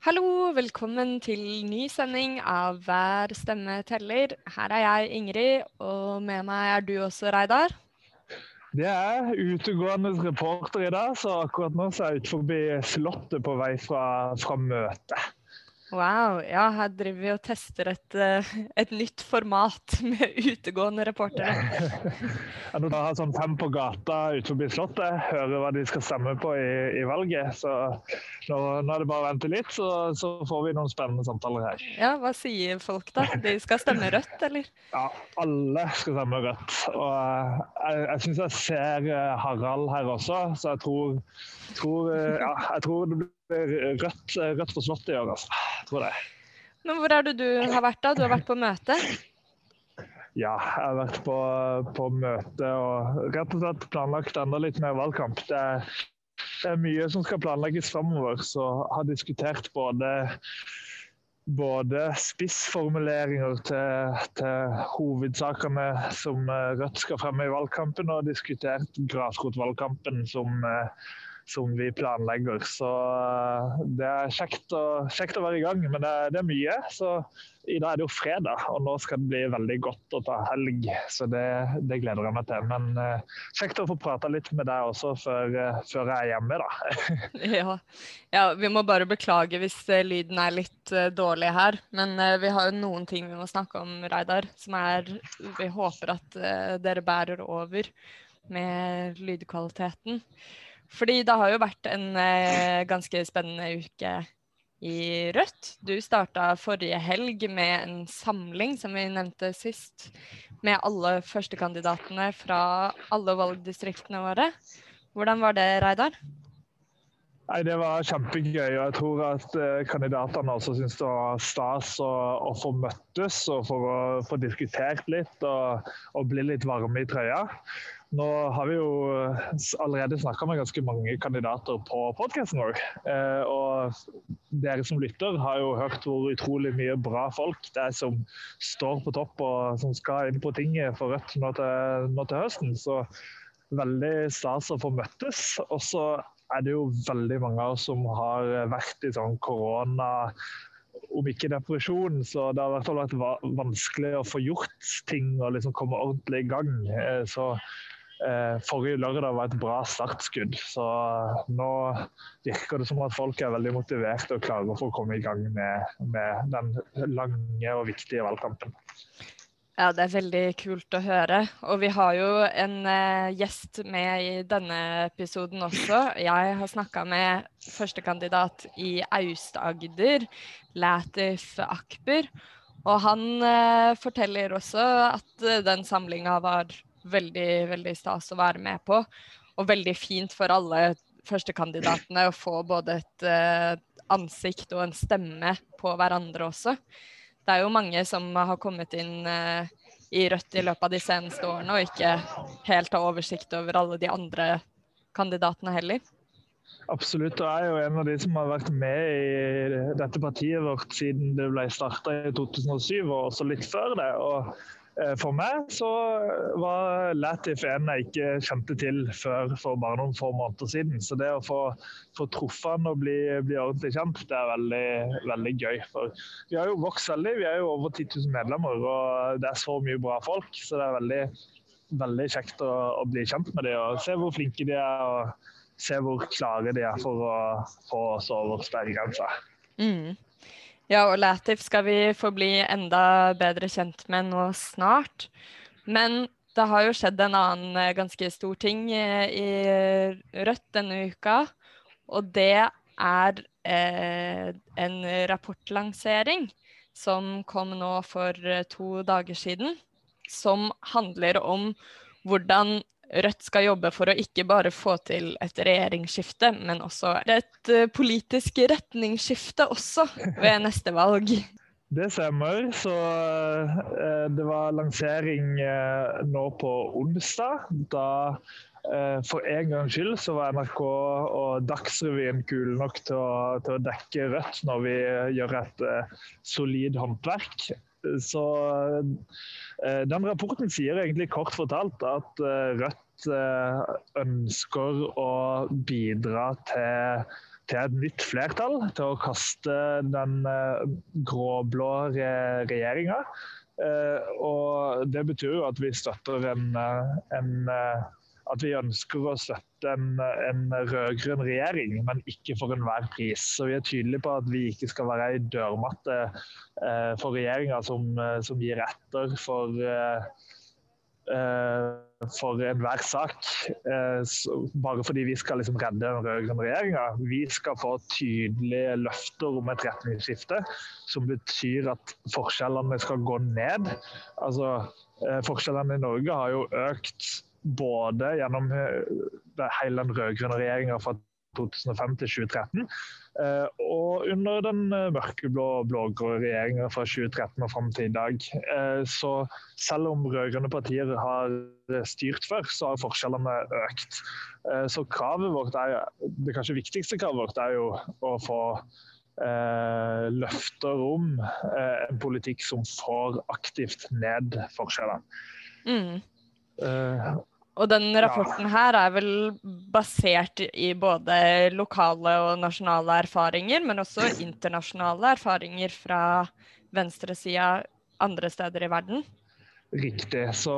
Hallo, velkommen til ny sending av Hver stemme teller. Her er jeg Ingrid, og med meg er du også, Reidar. Det er utegående reporter i dag, så akkurat nå er jeg ute forbi Slottet på vei fra, fra møtet. Wow. Ja, her driver vi og tester et, eh, et nytt format med utegående reportere. ja, når du har sånn fem på gata utenfor Slottet, hører hva de skal stemme på i, i valget. Så nå, nå, er det bare å vente litt, så, så, får vi noen spennende samtaler her. Ja, Hva sier folk da? De skal stemme rødt, eller? Ja, alle skal stemme rødt. Og eh, jeg, jeg syns jeg ser eh, Harald her også, så jeg tror, tror ja, jeg tror det blir rødt, rødt for Slottet i år, altså. Tror jeg. Men hvor er det du har vært da? Du har vært på møte? Ja, jeg har vært på, på møte og rett og slett planlagt enda litt mer valgkamp. Det er, det er mye som skal planlegges framover, så jeg har diskutert både både spissformuleringer til, til, hovedsakene som Rødt skal fremme i valgkampen, og diskutert grasrotvalgkampen som som vi planlegger. Så eh, det er kjekt å, kjekt å være i gang, men det, det, er mye. Så i dag er det jo fredag, og nå skal det bli veldig godt å ta helg. Så det, det gleder jeg meg til. Men uh, kjekt å få prata litt med deg også før, uh, før jeg er hjemme, da. ja. ja. vi må bare beklage hvis uh, lyden er litt dårlig her. Men vi har jo noen ting vi må snakke om, Reidar, som er Vi håper at dere bærer over med lydkvaliteten. Fordi det har jo vært en eh, ganske spennende uke i Rødt. Du starta forrige helg med en samling, som vi nevnte sist, med alle førstekandidatene fra alle valgdistriktene våre. Hvordan var det, Reidar? Nei, Det var kjempegøy. og Jeg tror at eh, kandidatene også syntes det var stas å, å, få møttes og for å få diskutert litt og, og bli litt varme i trøya. Nå har vi jo eh, allerede snakka med ganske mange kandidater på podkasten vår. Eh, og dere som lytter, har jo hørt hvor utrolig mye bra folk det er som står på topp og som skal inn på tinget for Rødt nå til, nå til høsten. Så veldig stas å få møttes. Og så er det jo veldig mange av oss som har vært i sånn korona om ikke depresjon, så det har vært vanskelig å få gjort ting og liksom komme ordentlig i gang. Eh, så forrige lørdag var et bra startskudd. Så nå virker det som at folk er veldig motiverte og klare for å komme i gang med, med den lange og viktige valgkampen. Ja, det er veldig kult å høre. Og vi har jo en eh, gjest med i denne episoden også. Jeg har snakka med førstekandidat i Aust-Agder, Latif Akber. Og han eh, forteller også at uh, den samlinga var veldig, veldig stas å være med på. Og veldig fint for alle førstekandidatene å få både et uh, ansikt og en stemme på hverandre også. Det er jo mange som har kommet inn uh, i Rødt i løpet av de seneste årene og ikke helt har oversikt over alle de andre kandidatene heller. Absolutt, og jeg er jo en av de som har vært med i dette partiet vårt siden det ble starta i 2007, og også litt før det. og Eh, for meg så var Latif en jeg ikke kjente til før for bare noen få måneder siden. Så det å få, få truffet han og bli, bli, ordentlig kjent, det er veldig, veldig gøy. For vi har jo vokst veldig. Vi er jo over 10 000 medlemmer, og det er så mye bra folk. Så det er veldig, veldig kjekt å, å bli kjent med dem og se hvor flinke de er. og Se hvor klare de er for å få oss over sperregrensa. Mm. Ja, og Latif skal vi få bli enda bedre kjent med nå snart. Men det har jo skjedd en annen eh, ganske stor ting eh, i Rødt denne uka. Og det er eh, en rapportlansering som kom nå for eh, to dager siden. Som handler om hvordan Rødt skal jobbe for å ikke bare få til et regjeringsskifte, men også et uh, politisk retningsskifte også ved neste valg. Det stemmer. Så uh, det var lansering uh, nå på onsdag. Da for en gangs skyld så var NRK og Dagsrevyen kule nok til å, til å, dekke Rødt når vi gjør et solid håndverk. Så Den rapporten sier egentlig kort fortalt at Rødt ønsker å bidra til til et nytt flertall, til å kaste den gråblå regjeringa. Og det betyr jo at vi støtter en, en at vi ønsker å støtte en, en rød-grønn regjering, men ikke for enhver pris. Så Vi er tydelige på at vi ikke skal være ei dørmatte eh, for regjeringa som, eh, som, gir etter for, eh, eh, for enhver sak. Eh, bare fordi vi skal liksom redde den rød-grønne regjeringa. Vi skal få tydelige løfter om et retningsskifte, som betyr at forskjellene skal gå ned. Altså, Forskjellene i Norge har jo økt både gjennom eh, hele den rød-grønne regjeringa fra 2005 til 2013, eh, og under den eh, mørkeblå blå-grå regjeringa fra 2013 og fram til i dag. Så selv om rød-grønne partier har styrt før, så har forskjellene økt. Så kravet vårt er, det kanskje viktigste kravet vårt er jo å få løfter om en politikk som får aktivt ned forskjellene. Mm. Og den rapporten her er vel basert i både lokale og nasjonale erfaringer, men også internasjonale erfaringer fra venstresida andre steder i verden? Riktig. Så,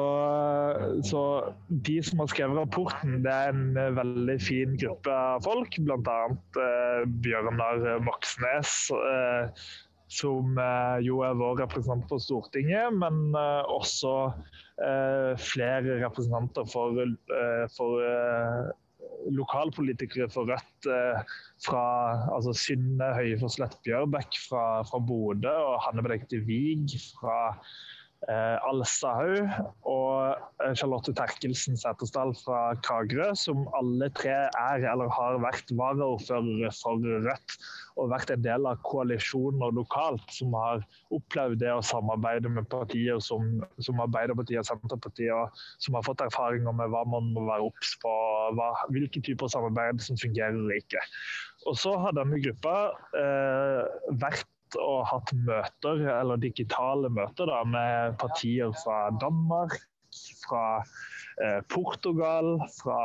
så, de som har skrevet rapporten, det er en veldig fin gruppe av folk. Bl.a. Eh, Bjørnar Moxnes, eh, som eh, jo er vår representant på Stortinget, men eh, også eh, flere representanter for, for lokalpolitikere for Rødt fra altså Synne for Bjørbekk fra, fra Bodø og Hanne Benedicte Wiig fra Alstahaug og eh, Charlotte Terkelsen Setesdal fra Kragerø, som alle tre er eller har vært varaordførere for Rødt og vært en del av koalisjoner lokalt som har opplevd det å samarbeide med partier som, som Arbeiderpartiet og Senterpartiet, og som har fått erfaringer med hva man må være obs på, hva, hvilke typer samarbeid som fungerer og ikke. Og så har denne gruppa eh, vært og hatt møter, eller digitale møter, da, med partier fra Danmark, fra eh, Portugal, fra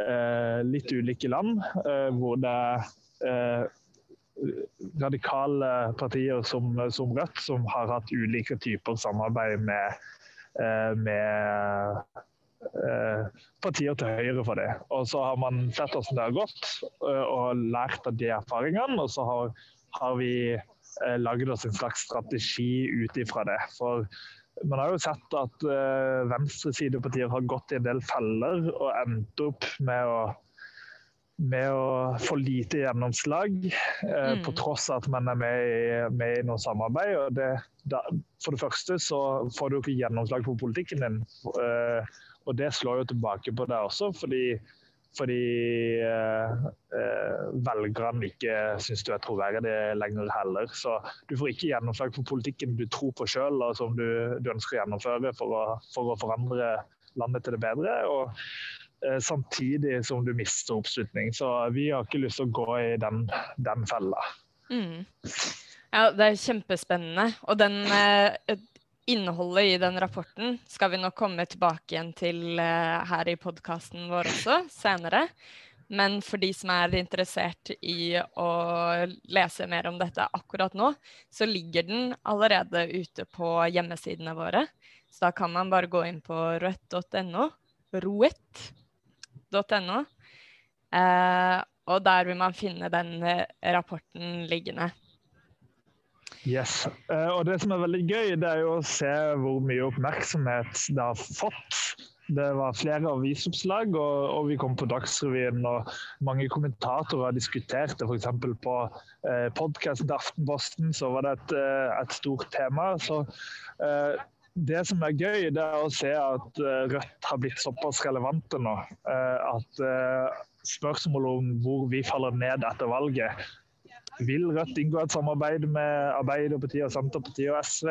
eh, litt ulike land, eh, hvor det er eh, radikale partier som, som, Rødt som har hatt ulike typer samarbeid med, eh, med eh, partier til høyre for det. Og så har man sett hvordan det har gått og lært av de erfaringene. Og så har, har vi lagd oss en slags strategi ut ifra det. For man har jo sett at eh, venstresidepartier har gått i en del feller og endt opp med å, med å få lite gjennomslag, eh, mm. på tross av at man er med i, med i noe samarbeid. Og det, da, for det første så får du ikke gjennomslag på politikken din. Eh, og det slår jo tilbake på deg også, fordi fordi eh, eh, velgerne ikke syns du er troverdig lenger heller. Så du får ikke gjennomslag for politikken du tror på sjøl og som du, du, ønsker å gjennomføre for å, for å, forandre landet til det bedre. Og eh, samtidig som du mister oppslutning. Så vi har ikke lyst til å gå i den, den fella. Mm. Ja, det er kjempespennende. Og den eh, innholdet i den rapporten skal vi nok komme tilbake igjen til uh, her i podkasten vår også senere. Men for de som er interessert i å lese mer om dette akkurat nå, så ligger den allerede ute på hjemmesidene våre. Så da kan man bare gå inn på roett.no, roett.no, eh, og der vil man finne den eh, rapporten liggende. Yes. Uh, og Det som er veldig gøy, det er jo å se hvor mye oppmerksomhet det har fått. Det var flere avisoppslag, og, og vi kom på Dagsrevyen. og Mange kommentatorer diskuterte. F.eks. på eh, podkasten til Aftenposten så var det et, eh, et stort tema. Så eh, det som er gøy, det er å se at eh, Rødt har blitt såpass relevante nå. Eh, at spørsmålet om hvor vi faller ned etter valget, vil Rødt inngå et samarbeid med Arbeiderpartiet, og Senterpartiet og SV,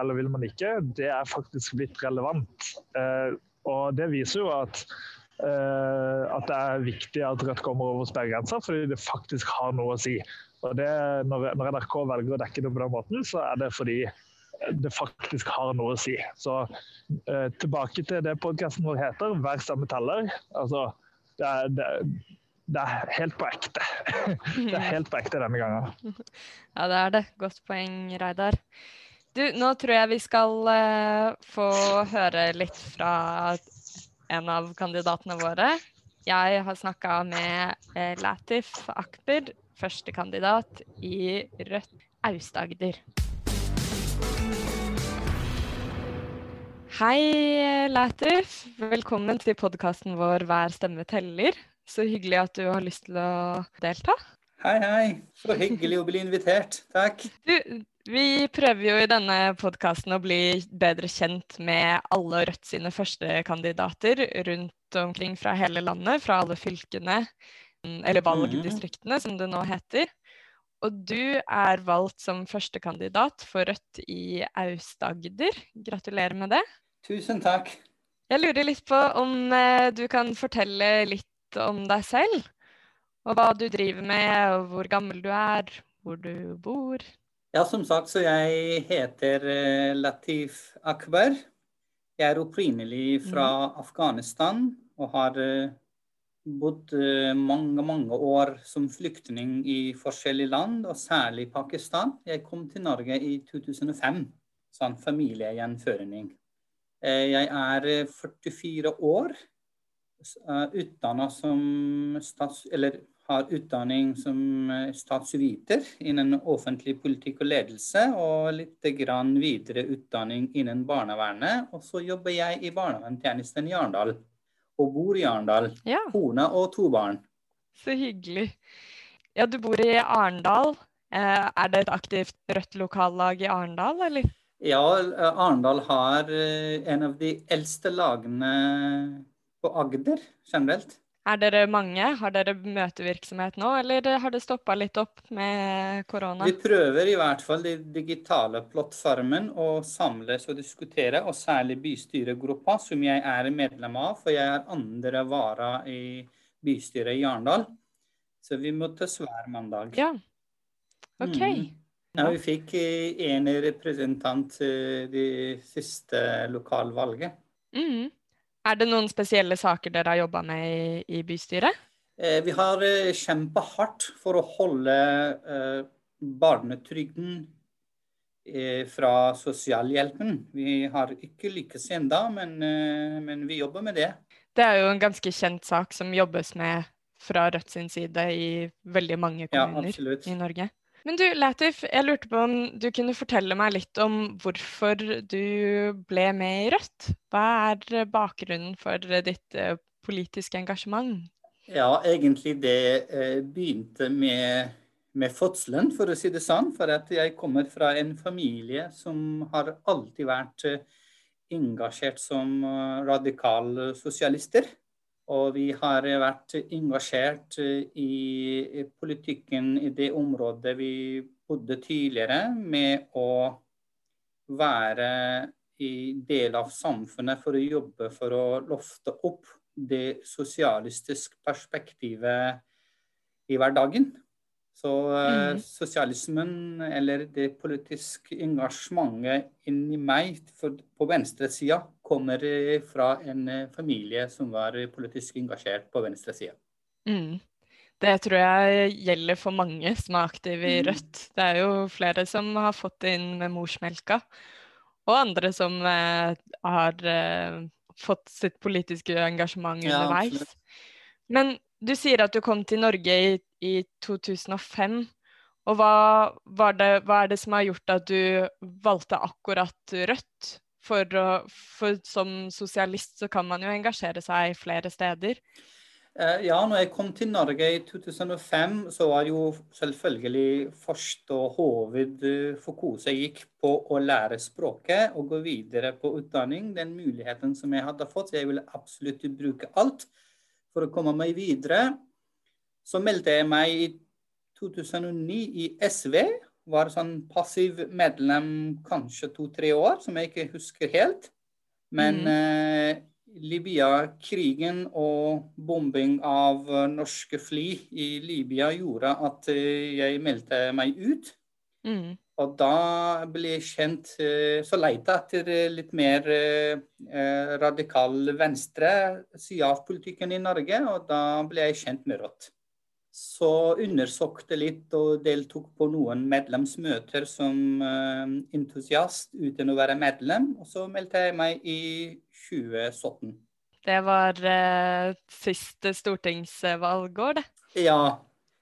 eller vil man ikke? Det er faktisk blitt relevant. Eh, og det viser jo at, eh, at det er viktig at Rødt kommer over sperregrensa, fordi det faktisk har noe å si. Og det, når, NRK velger å dekke det på den måten, så er det fordi det faktisk har noe å si. Så uh, tilbake til det podkasten vår heter, 'Hver stemme teller'. Altså, det er, det, det er helt på ekte. det er helt på ekte denne gangen. Ja, det er det. Godt poeng, Reidar. Du, nå tror jeg vi skal uh, få høre litt fra en av kandidatene våre. Jeg har snakka med uh, Latif Akber, førstekandidat i Rødt Aust-Agder. Hei, Latif. Velkommen til podkasten vår Hver stemme teller. Så hyggelig at du har lyst til å delta. Hei, hei. Så hyggelig å bli invitert. Takk. Du, vi prøver jo i denne podkasten å bli bedre kjent med alle Rødt sine førstekandidater rundt omkring fra hele landet, fra alle fylkene, eller valgdistriktene som det nå heter. Og du er valgt som førstekandidat for Rødt i Aust-Agder. Gratulerer med det. Tusen takk. Jeg lurer litt på om eh, du kan fortelle litt om deg selv. Og hva du driver med, og hvor gammel du er, hvor du bor. Ja, som sagt, så jeg heter eh, Latif Akbar. Jeg er opprinnelig fra mm. Afghanistan og har eh, bodd eh, mange, mange år som flyktning i forskjellige land, og særlig Pakistan. Jeg kom til Norge i 2005, sånn familiegjenføring. Jeg er 44 år utdanna som stats, eller har utdanning som eh, statsviter innen offentlig politikk og ledelse, og litt grann videre utdanning innen barnevernet. Og så jobber jeg i barnevernstjenesten i Arendal, og bor i Arendal. Ja. Kone og to barn. Så hyggelig. Ja, du bor i Arendal. Eh, er det et aktivt Rødt lokallag i Arendal, eller? Ja, Arendal har en av de eldste lagene på Agder generelt? Er dere mange? Har dere møtevirksomhet nå, eller har det stoppa litt opp med korona? Vi prøver i hvert fall den digitale plattformen å samles og diskutere, og særlig bystyregruppa, som jeg er medlem av, for jeg er andre vara i bystyret i Arendal. Så vi møttes hver mandag. Ja, OK. Mm. Ja, vi fikk en representant det siste lokalvalget. Mm. Er det noen spesielle saker dere har jobba med i, i bystyret? Eh, vi har eh, kjempa hardt for å holde eh, barnetrygden fra sosialhjelpen. Vi har ikke lykkes ennå, men, men, vi jobber med det. Det er jo en ganske kjent sak som jobbes med fra Rødt sin side i veldig mange kommuner ja, i Norge. Men du, Latif, jeg lurte på om du kunne fortelle meg litt om hvorfor du ble med i Rødt? Hva er bakgrunnen for ditt eh, politiske engasjement? Ja, egentlig det eh, begynte med, med fødselen, for å si det sånn. For at jeg kommer fra en familie som har alltid vært eh, engasjert som radikale sosialister. Og vi har vært engasjert i politikken i det området vi bodde tidligere, med å være i del av samfunnet for å jobbe for å lofte opp det sosialistiske perspektivet i hverdagen. Så mm. sosialismen, eller det politiske engasjementet inni meg for, på venstresida, kommer fra en eh, familie som var politisk engasjert på venstresida. Mm. Det tror jeg gjelder for mange som er aktive i mm. Rødt. Det er jo flere som har fått det inn med morsmelka, og andre som eh, har eh, fått sitt politiske engasjement ja, underveis. Absolutt. Men du sier at du kom til Norge i, i 2005. Og hva, det, hva, er det som har gjort at du valgte akkurat Rødt? For, for, som sosialist så kan man jo engasjere seg flere steder. Eh, ja, når jeg kom til Norge i 2005, så var jo selvfølgelig første hovedfokus jeg gikk på å lære språket og gå videre på utdanning. Den muligheten som jeg hadde fått. Jeg ville absolutt bruke alt for å komme meg videre. Så meldte jeg meg i 2009 i SV. Var sånn passiv medlem kanskje to-tre år, som jeg ikke husker helt. Men mm. eh, Libya-krigen og bombing av norske fly i Libya gjorde at eh, jeg meldte meg ut. Mm. Og da ble jeg kjent eh, Så leita etter litt mer eh, radikal venstre side av politikken i Norge, og da ble jeg kjent med Rått. Så undersøkte litt og deltok på noen medlemsmøter som entusiast uten å være medlem. Og så meldte jeg meg i 2017. Det var eh, siste stortingsvalgår, det? Ja.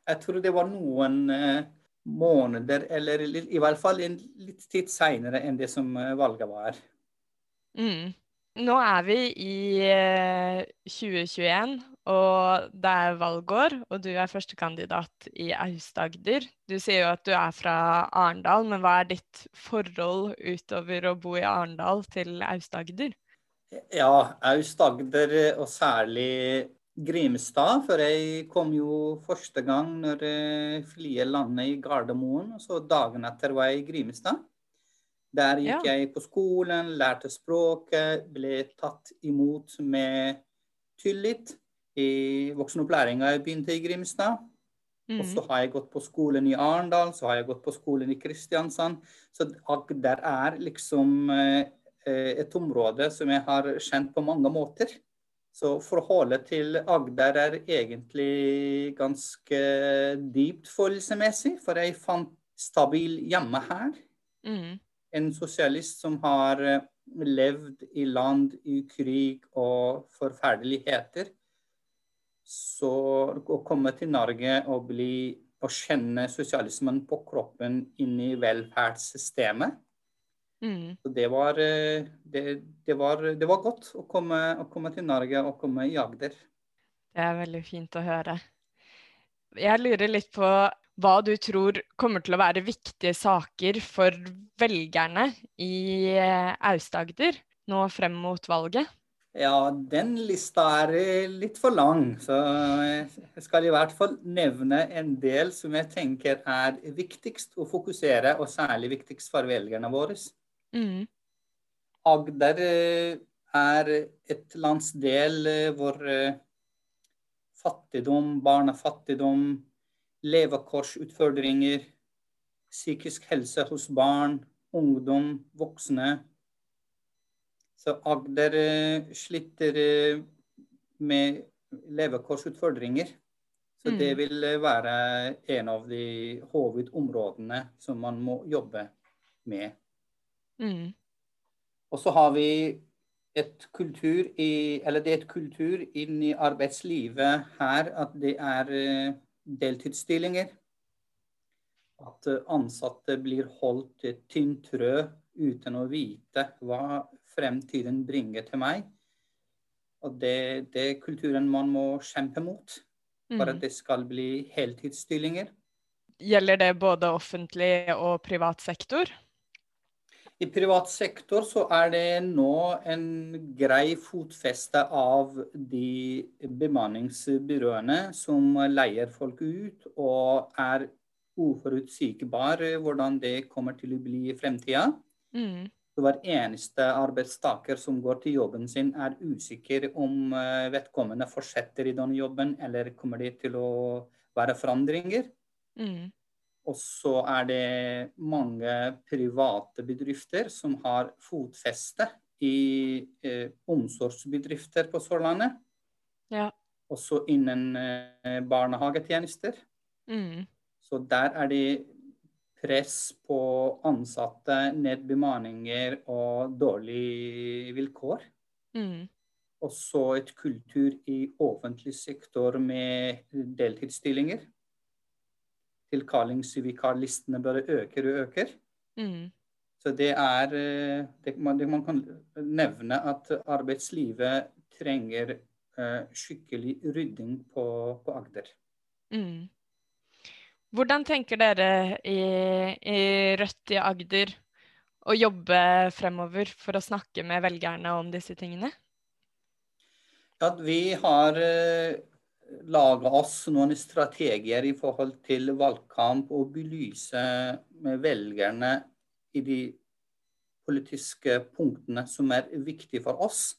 Jeg tror det var noen uh, måneder, eller i hvert fall en litt tid seinere enn det som valget var. Mm. Nå er vi i 2021, og det er valgår, og du er førstekandidat i Aust-Agder. Du sier jo at du er fra Arendal, men hva er ditt forhold utover å bo i Arendal til Aust-Agder? Ja, Aust-Agder, og særlig Grimstad. For jeg kom jo første gang når flyet landet i Gardermoen, og så dagen etter var jeg i Grimstad. Der gikk ja. jeg på skolen, lærte språket, ble tatt imot med tillit. I voksenopplæringa jeg begynte i Grimstad. Mm. Og så har jeg gått på skolen i Arendal, så har jeg gått på skolen i Kristiansand. Så der er liksom eh, et område som jeg har kjent på mange måter. Så forholdet til Agder er egentlig ganske dypt følelsesmessig, for jeg fant stabil hjemme her. Mm en sosialist som har eh, levd i land i krig og forferdeligheter. Så å komme til Norge og, bli, og kjenne sosialismen på kroppen inn i velferdssystemet mm. det, var, eh, det, det, var, det, var, godt å komme, å komme til Norge og komme i Agder. Det er veldig fint å høre. Jeg lurer litt på hva du tror kommer til å være viktige saker for velgerne i eh, Aust-Agder nå frem mot valget? Ja, den lista er eh, litt for lang. Så jeg skal i hvert fall nevne en del som jeg tenker er viktigst å fokusere, og særlig viktigst for velgerne våre. Mm. Agder eh, er et landsdel hvor fattigdom, barnefattigdom, levekårsutfordringer, psykisk helse hos barn, ungdom, voksne. Så Agder eh, sliter eh, med levekårsutfordringer. Så det mm. vil eh, være en av de hovedområdene som man må jobbe med. Mm. Og så har vi et kultur i, eller det er et kultur inn i arbeidslivet her at det er deltidsstillinger. At eh, ansatte blir holdt i tynt rød uten å vite hva fremtiden bringer til meg. Og det, det er kulturen man må kjempe mot for at mm. det skal bli heltidsstillinger. Gjelder det både offentlig og privat sektor? I privat sektor så er det nå en grei fotfeste av de bemanningsbyråene som leier folk ut, og er uforutsigbar hvordan det kommer til å bli i fremtida. Mm. Hver eneste arbeidstaker som går til jobben sin, er usikker om eh, vedkommende fortsetter i den jobben, eller kommer det til å være forandringer. Mm. Og så er det mange private bedrifter som har fotfeste i eh, omsorgsbedrifter på Sørlandet. Ja. Også innen eh, barnehagetjenester. Mm. Så der er det press på ansatte, nedbemanninger og dårlige vilkår. Mm. Også et kultur i offentlig sektor med deltidsstillinger tilkallingsvikarlistene bare øker og øker. Mm. Så det er eh, det man, det man, kan nevne at arbeidslivet trenger uh, skikkelig rydding på, på Agder. Mm. Hvordan tenker dere i, i, Rødt i Agder å jobbe fremover for å snakke med velgerne om disse tingene? At vi har uh, lage oss noen strategier i forhold til valgkamp og belyse med velgerne i de politiske punktene som er viktige for oss.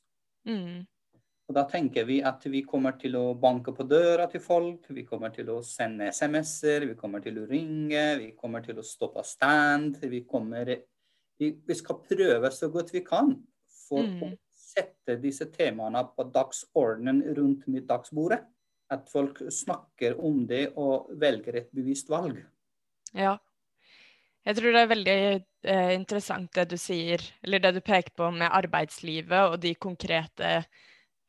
Mm. Og da tenker vi at vi kommer til å banke på døra til folk, vi kommer til å sende SMS-er, vi kommer til å ringe, vi kommer til å stå på stand. Vi, kommer, vi, vi skal prøve så godt vi kan for mm. å sette disse temaene på dagsordenen rundt middagsbordet. At folk snakker om det og velger et bevisst valg. Ja. Jeg tror det er veldig eh, interessant det du sier, eller det du peker på med arbeidslivet og de konkrete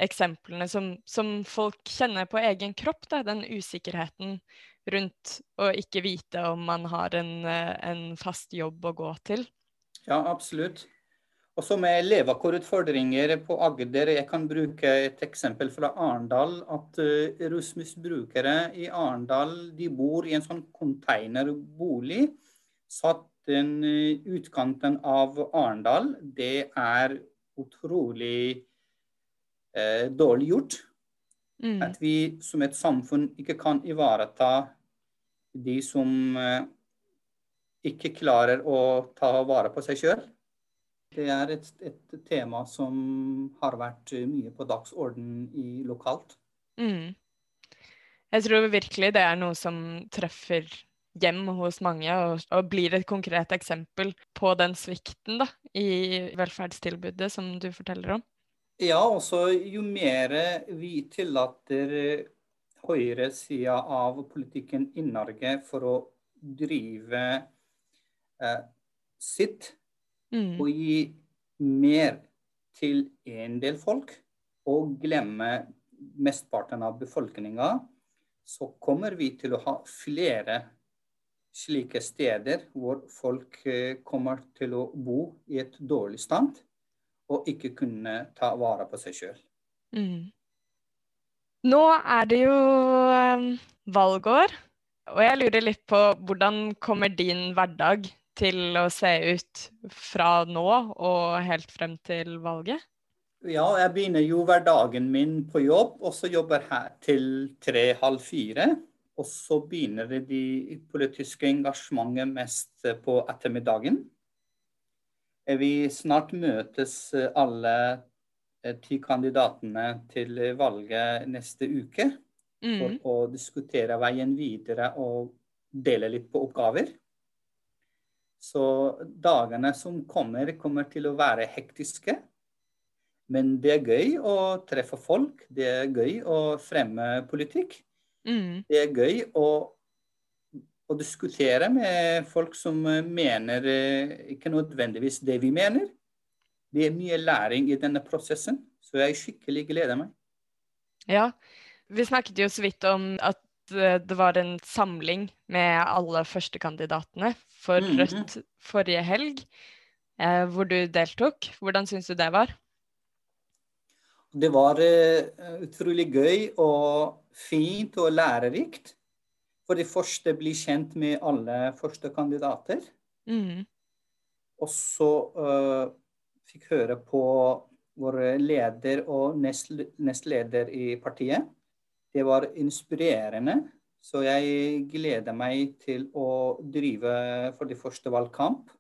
eksemplene som, som, folk kjenner på egen kropp. Da. Den usikkerheten rundt å ikke vite om man har en, eh, en fast jobb å gå til. Ja, absolutt. Og så med levekårutfordringer på Agder. Jeg kan bruke et eksempel fra Arendal. At uh, rusmisbrukere i Arendal de bor i en sånn containerbolig satt den uh, utkanten av Arendal. Det er utrolig eh, dårlig gjort. Mm. At vi som et samfunn ikke kan ivareta de som eh, ikke klarer å ta vare på seg sjøl. Det er et, et, tema som har vært mye på dagsorden i lokalt. Mm. Jeg tror virkelig det er noe som treffer hjem hos mange, og, og, blir et konkret eksempel på den svikten da, i velferdstilbudet som du forteller om. Ja, også jo mer vi tillater høyresida av politikken i Norge for å drive eh, sitt, mm. og gi mer til en del folk, og glemme mesteparten av befolkninga, så kommer vi til å ha flere slike steder hvor folk eh, kommer til å bo i et dårlig stand og ikke kunne ta vare på seg sjøl. Mm. Nå er det jo um, valgår, og jeg lurer litt på hvordan kommer din hverdag til å se ut fra nå og helt frem til valget? Ja, jeg begynner jo hverdagen min på jobb, og så jobber her til tre-halv fire. Og så begynner det politiske engasjementet mest på ettermiddagen. Eh, vi snart møtes eh, alle eh, ti kandidatene til valget neste uke mm. for å diskutere veien videre og dele litt på oppgaver. Så dagene som kommer, kommer til å være hektiske. Men det er gøy å treffe folk. Det er gøy å fremme politikk. Mm. Det er gøy å å diskutere med folk som mener eh, ikke nødvendigvis det vi mener. Det er mye læring i denne prosessen, så jeg skikkelig gleder meg. Ja, vi snakket jo så vidt om at eh, det var en samling med alle førstekandidatene for mhm. Rødt forrige helg, hvor du deltok. Hvordan syns du det var? Det var utrolig gøy og fint og lærerikt for det første bli kjent med alle førstekandidater. Mm. Og så uh, fikk høre på vår leder og nest, nestleder i partiet. Det var inspirerende. Så jeg gleder meg til å drive for det første valgkamp.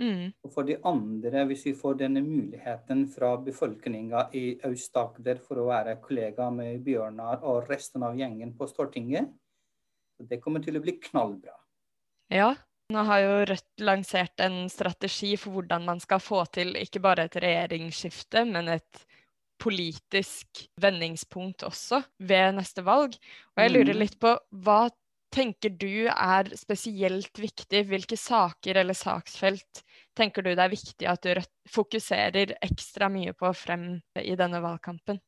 Mm. Og for de andre, hvis vi får denne muligheten fra befolkninga i Aust-Agder for å være kollega med Bjørnar og resten av gjengen på Stortinget, det kommer til å bli knallbra. Ja, nå har jo Rødt lansert en strategi for hvordan man skal få til ikke bare et regjeringsskifte, men et politisk vendingspunkt også ved neste valg. Og jeg lurer mm. litt på hva tenker du er spesielt viktig? Hvilke saker eller saksfelt tenker du det er viktig at du fokuserer ekstra mye på frem i denne valgkampen?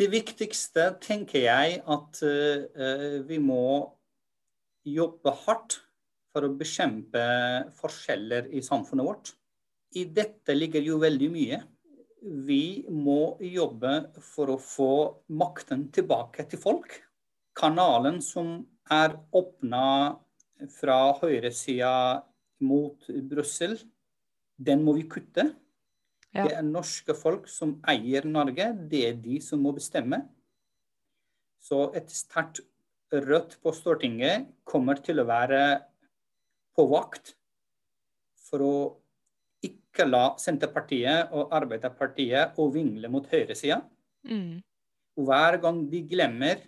Det viktigste tenker jeg at uh, vi må jobbe hardt for å bekjempe forskjeller i samfunnet vårt. I dette ligger jo veldig mye. Vi må jobbe for å få makten tilbake til folk. Kanalen som er åpna fra høyresida mot Brussel, den må vi kutte. Ja. Det er norske folk som eier Norge. Det er de som må bestemme. Så et sterkt Rødt på Stortinget kommer til å være på vakt for å ikke la Senterpartiet og Arbeiderpartiet å vingle mot høyresida. Mm. Hver gang de glemmer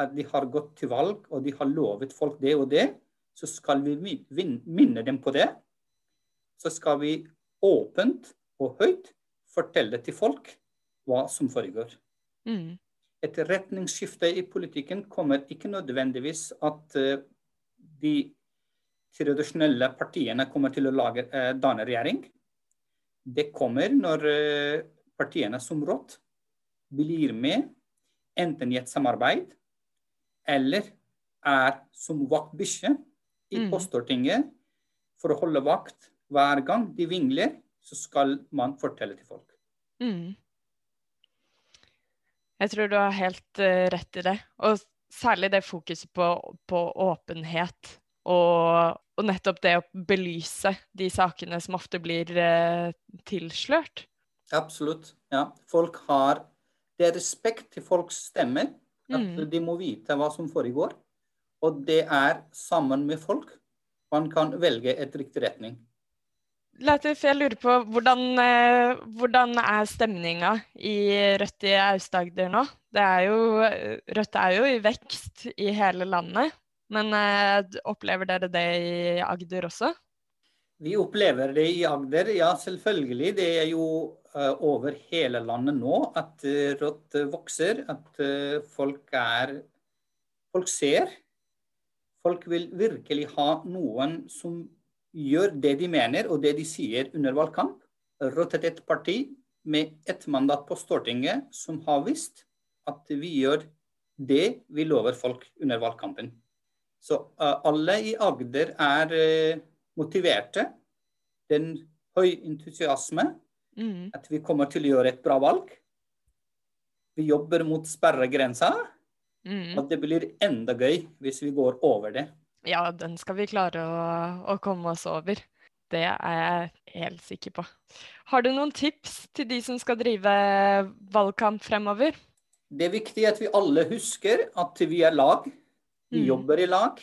at de har gått til valg og de har lovet folk det og det, så skal vi minne dem på det. Så skal vi åpent og høyt fortelle til folk hva som foregår. Mm. Et retningsskifte i politikken kommer ikke nødvendigvis at uh, de tradisjonelle partiene kommer til å lage, uh, danne regjering. Det kommer når uh, partiene som råd blir med, enten i et samarbeid eller er som vaktbikkje i Mm. på for å holde vakt hver gang de vingler, så skal man fortelle til folk. Mm. Jeg tror du har helt eh, rett i det. Og særlig det fokuset på, på åpenhet. Og, og nettopp det å belyse de sakene som ofte blir eh, tilslørt. Absolutt. Ja. Folk har Det er respekt til folks stemmer. At Mm. de må vite hva som foregår. Og det er sammen med folk man kan velge et riktig retning. Latif, jeg lurer på hvordan, eh, hvordan er stemninga i Rødt i Aust-Agder nå? Det er jo, Rødt er jo i vekst i hele landet, men eh, opplever dere det i Agder også? Vi opplever det i Agder, ja selvfølgelig. Det er jo eh, over hele landet nå at uh, Rødt vokser. At eh, folk er Folk ser. Folk vil virkelig ha noen som gjør det de mener og det de sier under valgkamp. Rødt et parti med ett mandat på Stortinget som har visst at vi gjør det vi lover folk under valgkampen. Så eh, alle i Agder er eh, motiverte. Det er en høy entusiasme Mm. at vi kommer til å gjøre et bra valg. Vi jobber mot sperregrensa, Mm. og det blir enda gøy hvis vi går over det. Ja, den skal vi klare å, å komme oss over. Det er jeg helt sikker på. Har du noen tips til de som skal drive valgkamp fremover? Det er viktig at vi alle husker at vi er lag. Vi Mm. jobber i lag.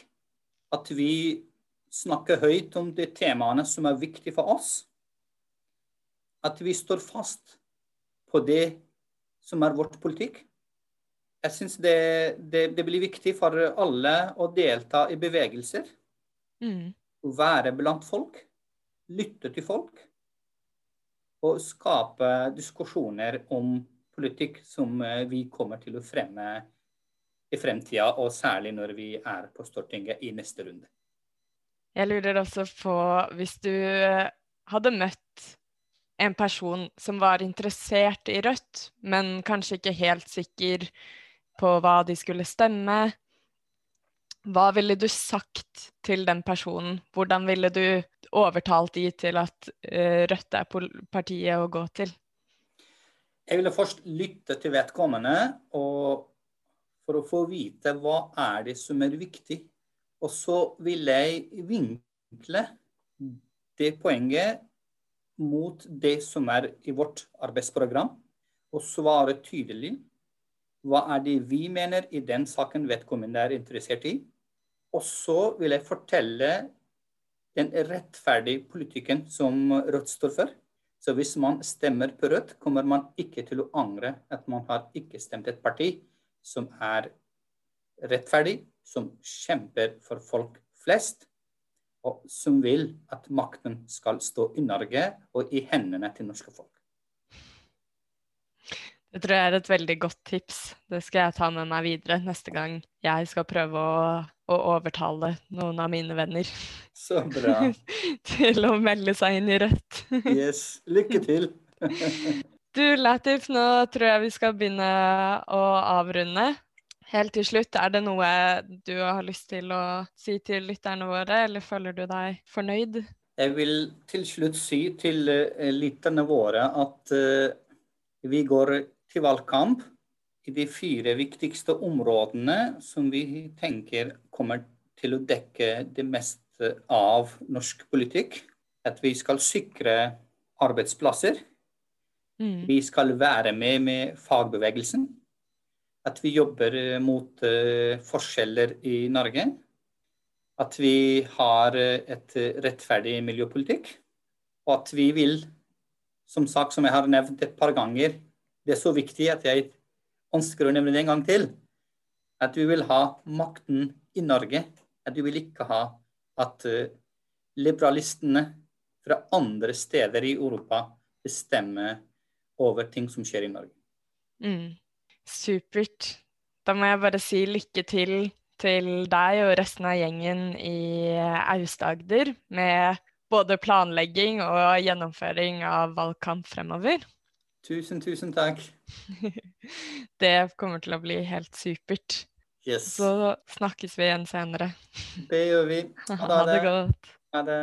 At vi snakker høyt om de temaene som er viktige for oss. At vi står fast på det som er vårt politikk. Jeg syns det, det, det blir viktig for alle å delta i bevegelser. Mm. Være blant folk. Lytte til folk. Og skape diskusjoner om politikk som eh, vi kommer til å fremme i fremtida, og særlig når vi er på Stortinget i neste runde. Jeg lurer også på hvis du eh, hadde møtt en person som var interessert i Rødt, men kanskje ikke helt sikker på hva de skulle stemme. Hva ville du sagt til den personen? Hvordan ville du overtalt de til at eh, Rødt er partiet å gå til? Jeg ville først lytte til vedkommende og for å få vite hva er det som er viktig. Og så vil jeg vinkle det poenget mot det som er i vårt arbeidsprogram, og svare tydelig hva er det vi mener i den saken vedkommende er interessert i. Og så vil jeg fortelle den rettferdige politikken som Rødt står for. Så hvis man stemmer på Rødt, kommer man ikke til å angre at man har ikke stemt et parti som er rettferdig, som kjemper for folk flest, og som vil at makten skal stå i Norge og i hendene til norske folk. Det tror jeg er et veldig godt tips. Det skal jeg ta med meg videre neste gang jeg skal prøve å, å overtale noen av mine venner Så bra. til å melde seg inn i Rødt. Yes. Lykke til. Du, Latif, nå tror jeg vi skal begynne å avrunde. Helt til slutt, er det noe du har lyst til å si til lytterne våre, eller føler du deg fornøyd? Jeg vil til slutt si til eh, lytterne våre at eh, vi går til valgkamp i de fire viktigste områdene som vi tenker kommer til å dekke det meste av norsk politikk. At vi skal sikre arbeidsplasser. Mm. Vi skal være med med fagbevegelsen. At vi jobber eh, mot eh, forskjeller i Norge. At vi har eh, et rettferdig miljøpolitikk. Og at vi vil som sagt, som jeg har nevnt et par ganger, det er så viktig at jeg ønsker å nevne det en gang til. At vi vil ha makten i Norge. At vi vil ikke ha at liberalistene fra andre steder i Europa bestemmer over ting som skjer i Norge. Mm. Supert. Da må jeg bare si lykke til til deg og resten av gjengen i Aust-Agder med både planlegging og gjennomføring av valgkamp fremover. Tusen, tusen takk. det kommer til å bli helt supert. Yes. Så snakkes vi igjen senere. Det gjør vi. Ha det. Ha det godt. Ha det.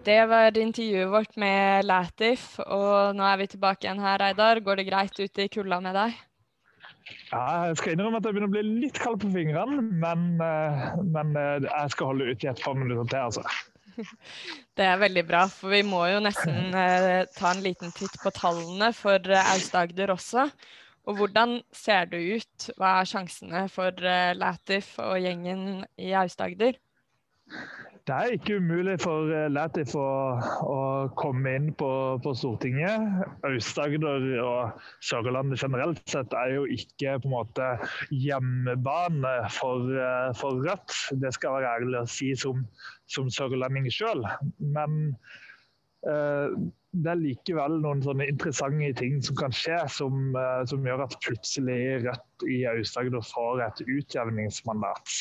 Det var intervjuet vårt med Latif, og nå er vi tilbake igjen her, Reidar. Går det greit ute i kulda med deg? Ja, jeg skal innrømme at jeg begynner å bli litt kald på fingrene, men, eh, men eh, jeg skal holde ut i et par minutter til, altså. Det er veldig bra, for vi må jo nesten eh, ta en liten titt på tallene for Aust-Agder også. Og hvordan ser det ut? Hva er sjansene for Latif og gjengen i Aust-Agder? Det er ikke umulig for eh, Latif å, å komme inn på, på Stortinget. Aust-Agder og Sørlandet generelt sett er jo ikke på en måte hjemmebane for, eh, for Rødt. Det skal være ærlig å si som, som sørlending sjøl. Men eh, det er likevel noen sånne interessante ting som kan skje, som, eh, som gjør at plutselig Rødt i Aust-Agder får et utjevningsmandat.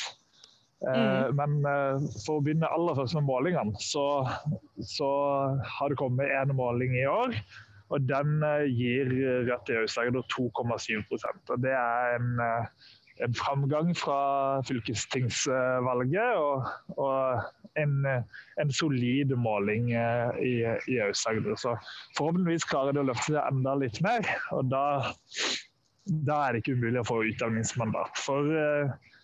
Eh, mm. Men eh, for å begynne aller først med målingene, så, så har det kommet en måling i år. Og den eh, gir Rødt i Aust-Agder 2,7 og Det er en, en, framgang fra fylkestingsvalget og, og en, en, solid måling i, i Aust-Agder. Så forhåpentligvis klarer de å løfte det enda litt mer. Og da, da er det ikke umulig å få utdanningsmandat. For Eh,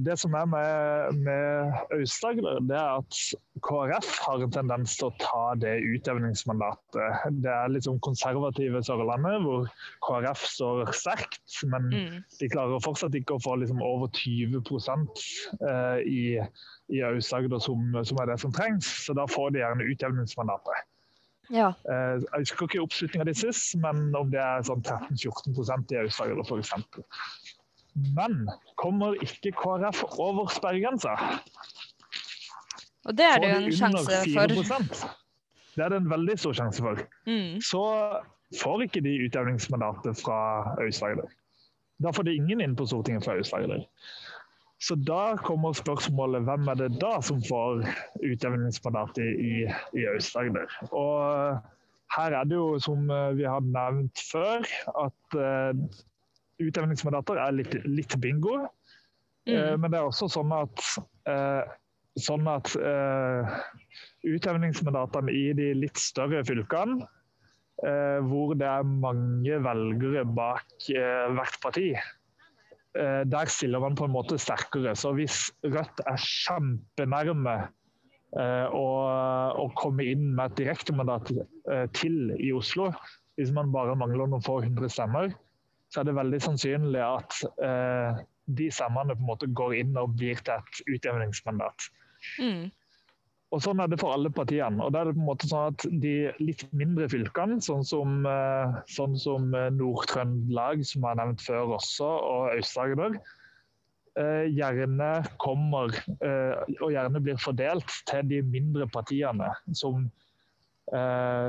det som er med, med Aust-Agder, det er at KrF har en tendens til å ta det utjevningsmandatet. Det er sånn konservative Sørlandet, hvor KrF står sterkt. Men mm. de klarer fortsatt ikke å få liksom over 20 eh, i, i Aust-Agder, som, som, er det som trengs. Så da får de gjerne utjevningsmandatet. Ja. Eh, jeg husker ikke oppslutninga di sist, men om det er sånn 13-14% i Aust-Agder f.eks. Men kommer ikke KrF over sperregrensa? Og det er det jo en sjanse for. Det er det en veldig stor sjanse for. Mm. Så får ikke de utjevningsmandatet fra Aust-Agder. Da får de ingen inn på Stortinget fra Aust-Agder. Så da kommer spørsmålet hvem er det da som får utjevningsmandatet i, i Aust-Agder. Og her er det jo, som vi har nevnt før, at uh, utjevningsmandater er litt, litt bingo. Mm. Eh, men det er også sånn at, eh, sånn at eh, utjevningsmandatene i de litt større fylkene, eh, hvor det er mange velgere bak hvert parti, der stiller man på en måte sterkere. Så hvis Rødt er kjempenærme å komme inn med et direktemandat til i Oslo, hvis man bare mangler noen få hundre stemmer, så er det veldig sannsynlig at eh, de stemmene på en måte går inn og blir til et utjevningsmandat. Mm. Og Sånn er det for alle partiene. og da er det på en måte sånn at De litt mindre fylkene, sånn som, eh, sånn som eh, Nord-Trøndelag, som har nevnt før også, og Aust-Agder, eh, gjerne kommer og gjerne blir fordelt til de mindre partiene. som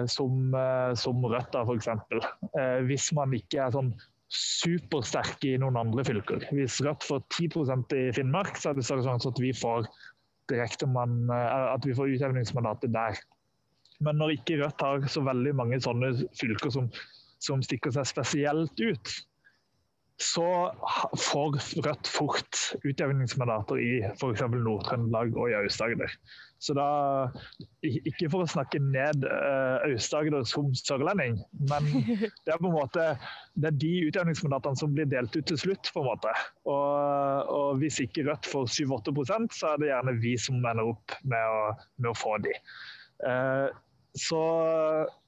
som, som Rødt, f.eks. Eh, hvis man ikke er sånn supersterke i noen andre fylker. Hvis Rødt får 10% i Finnmark, så er det større at vi får direktemann, at vi får utjevningsmandatet der. Men når ikke Rødt har så veldig mange sånne fylker som, som stikker seg spesielt ut, så får Rødt fort utjevningsmandater i f.eks. Nord-Trøndelag og i Aust-Agder. Så da, Ikke for å snakke ned uh, Aust-Agder som sørlending, men det er på en måte det er de utjevningsmandatene som blir delt ut til slutt. på en måte. Og, og Hvis ikke Rødt får 7-8 så er det gjerne vi som ender opp med å, med å få de. Uh, så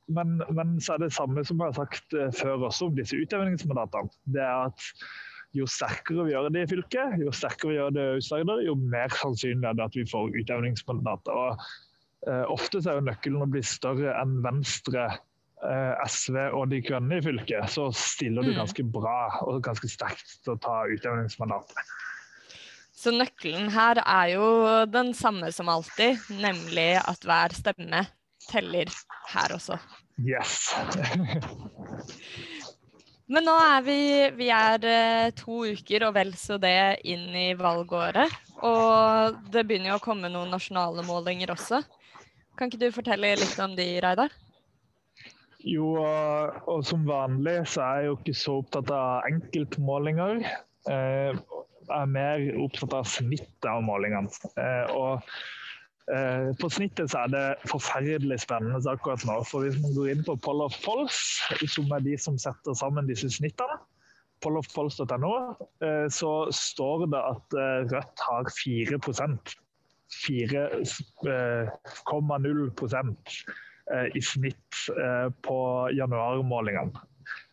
men, men, så er det samme som jeg har sagt eh, før også om disse utjevningsmandatene. Det er at jo sterkere vi gjør det i fylket, jo sterkere vi gjør det i Aust-Agder, jo mer sannsynlig er det at vi får utjevningsmandater. Og Eh, ofte er jo nøkkelen å bli større enn Venstre, eh, SV og De Grønne i fylket. Så stiller du Mm. ganske bra og ganske sterkt til å ta utjevningsmandatet. Så nøkkelen her er jo den samme som alltid, nemlig at hver stemme teller her også. Yes. Men nå er vi, vi er eh, to uker og vel så det inn i valgåret. Og det begynner jo å komme noen nasjonale målinger også. Kan ikke du fortelle litt om de, Reidar? Jo, og, og som vanlig så er jeg jo ikke så opptatt av enkeltmålinger. Eh, jeg er mer opptatt av snittet av målingene. Eh, og eh, på snittet så er det forferdelig spennende akkurat nå. For hvis man går inn på Poll of Polls, som er de som setter sammen disse snittene, pollofpols.no, eh, så står det at eh, Rødt har 4% 4,0 eh, i snitt på januarmålingene.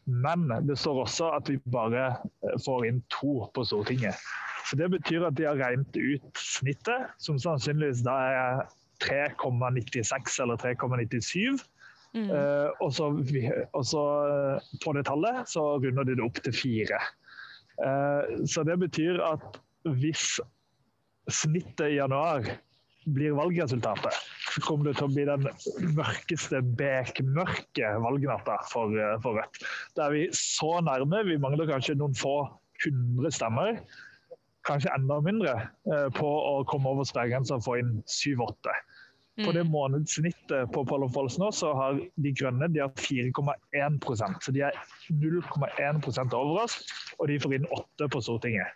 Men det står også at vi bare eh, får inn to på Stortinget. Så Det betyr at de har regnet ut snittet, som sannsynligvis da er 3,96 eller 3,97. Mm. Uh, og, så, og så eh, på det tallet så runder de det opp til fire. Uh, så det betyr at hvis snittet i januar blir valgresultatet, så kommer det til å bli den mørkeste bekmørke valgnatta for, eh, for Rødt. Da er vi så nærme. Vi mangler kanskje noen få hundre stemmer, kanskje enda mindre, eh, på å komme over sperregrensa og få inn syv-åtte. På det Mm. månedssnittet på Pollofolds nå, så har De Grønne de har 4,1% Så de er 0,1 over oss, og de får inn 8 på Stortinget.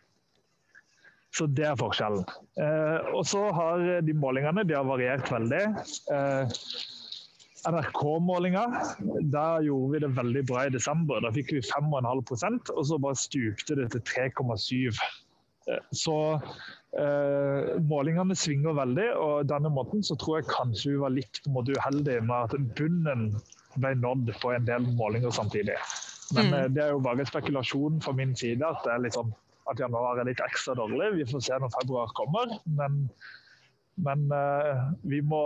Så det er forskjellen. Eh, og så har de målingene de har variert veldig. Eh, NRK-målinga, da gjorde vi det veldig bra i desember. Da fikk vi 5,5% og så bare stupte det til 3,7 Eh, Så eh, målingene svinger veldig, og denne måten så tror jeg kanskje vi var litt på en måte uheldige med at bunnen ble nådd på en del målinger samtidig. Men Mm. eh, det er jo bare spekulasjon fra min side at det er litt sånn at januar er litt ekstra dårlig. Vi får se når februar kommer. Men, men eh, vi, må,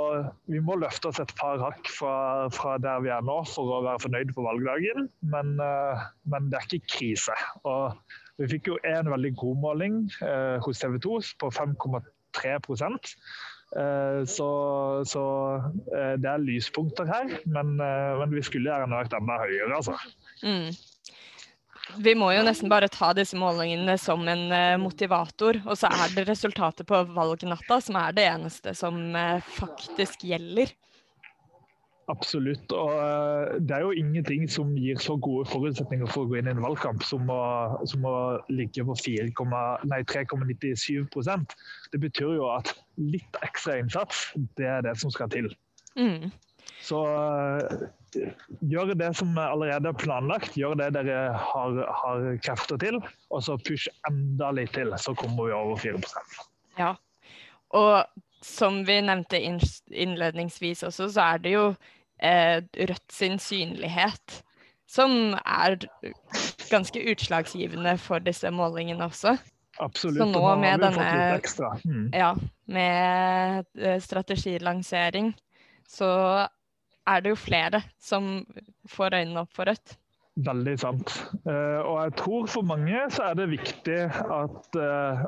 vi må løfte oss et par hakk fra, fra der vi er nå for å være fornøyd på valgdagen. Men, eh, men det er ikke krise. Og vi fikk jo en veldig god måling eh, hos TV 2 på 5,3 eh, Så, så det er lyspunkter her. Men, men vi skulle gjerne vært enda høyere, altså. Mm. Vi må jo nesten bare ta disse målingene som en uh, motivator, og så er det resultatet på valgnatta som er det eneste som uh, faktisk gjelder. Absolutt. Og uh, det er jo ingenting som gir så gode forutsetninger for å gå inn i en valgkamp som å, som å ligge på 3,97% Det betyr jo at litt ekstra innsats, det er det som skal til. Mm. Så eh, gjør det som allerede er planlagt, gjør det dere har, har krefter til, og så push enda litt til, så kommer vi over 4% Ja. Og som vi nevnte innledningsvis også, så er det jo eh, Rødt sin synlighet som er ganske utslagsgivende for disse målingene også. Absolutt. Så nå har med denne-. Mm. Ja, med eh, strategilansering så er det jo flere som får øynene opp for Rødt. Veldig sant. Eh, og jeg tror for mange så er det viktig at, eh,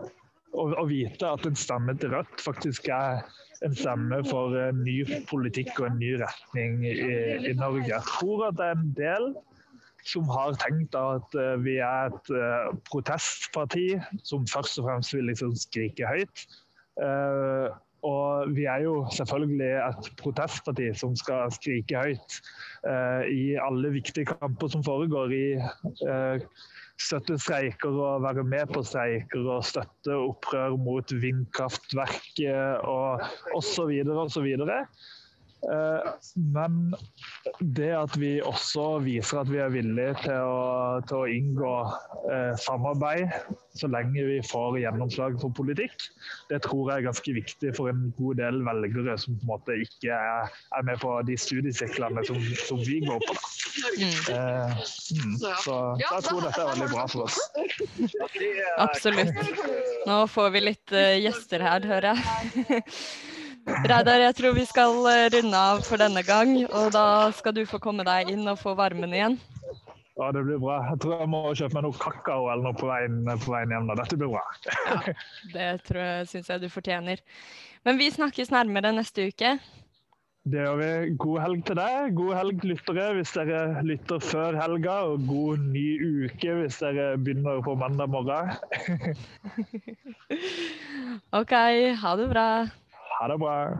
å, å vite at en stemme til Rødt faktisk er en stemme for en ny politikk og en ny retning i, i Norge. Jeg tror at det er en del som har tenkt at eh, vi er et uh, protestparti som først og fremst vil liksom skrike høyt. Eh, og vi er jo selvfølgelig et protestparti som skal skrike høyt eh, i alle viktige kamper som foregår. I eh, støtte streiker og være med på streiker og støtte opprør mot vindkraftverket og osv. osv. Eh, men det at vi også viser at vi er villige til å, til å inngå eh, samarbeid så lenge vi får gjennomslag for politikk, det tror jeg er ganske viktig for en god del velgere som på en måte ikke er, er med på de studiesiklene som, som vi går på. Eh, mm, så jeg tror dette er veldig bra for oss. Absolutt. Nå får vi litt eh, gjester her, hører jeg. Reidar, jeg tror vi skal eh, runde av for denne gang. Og da skal du få komme deg inn og få varmen igjen. Ja, det blir bra. Jeg tror jeg må kjøpe meg noe kakao eller noe på veien, på veien hjem. da. Dette blir bra. Ja, det tror jeg, syns jeg du fortjener. Men vi snakkes nærmere neste uke. Det gjør vi. God helg til deg. God helg, lyttere, hvis dere lytter før helga. Og god ny uke hvis dere begynner på mandag morgen. OK, ha det bra. Ha det bra.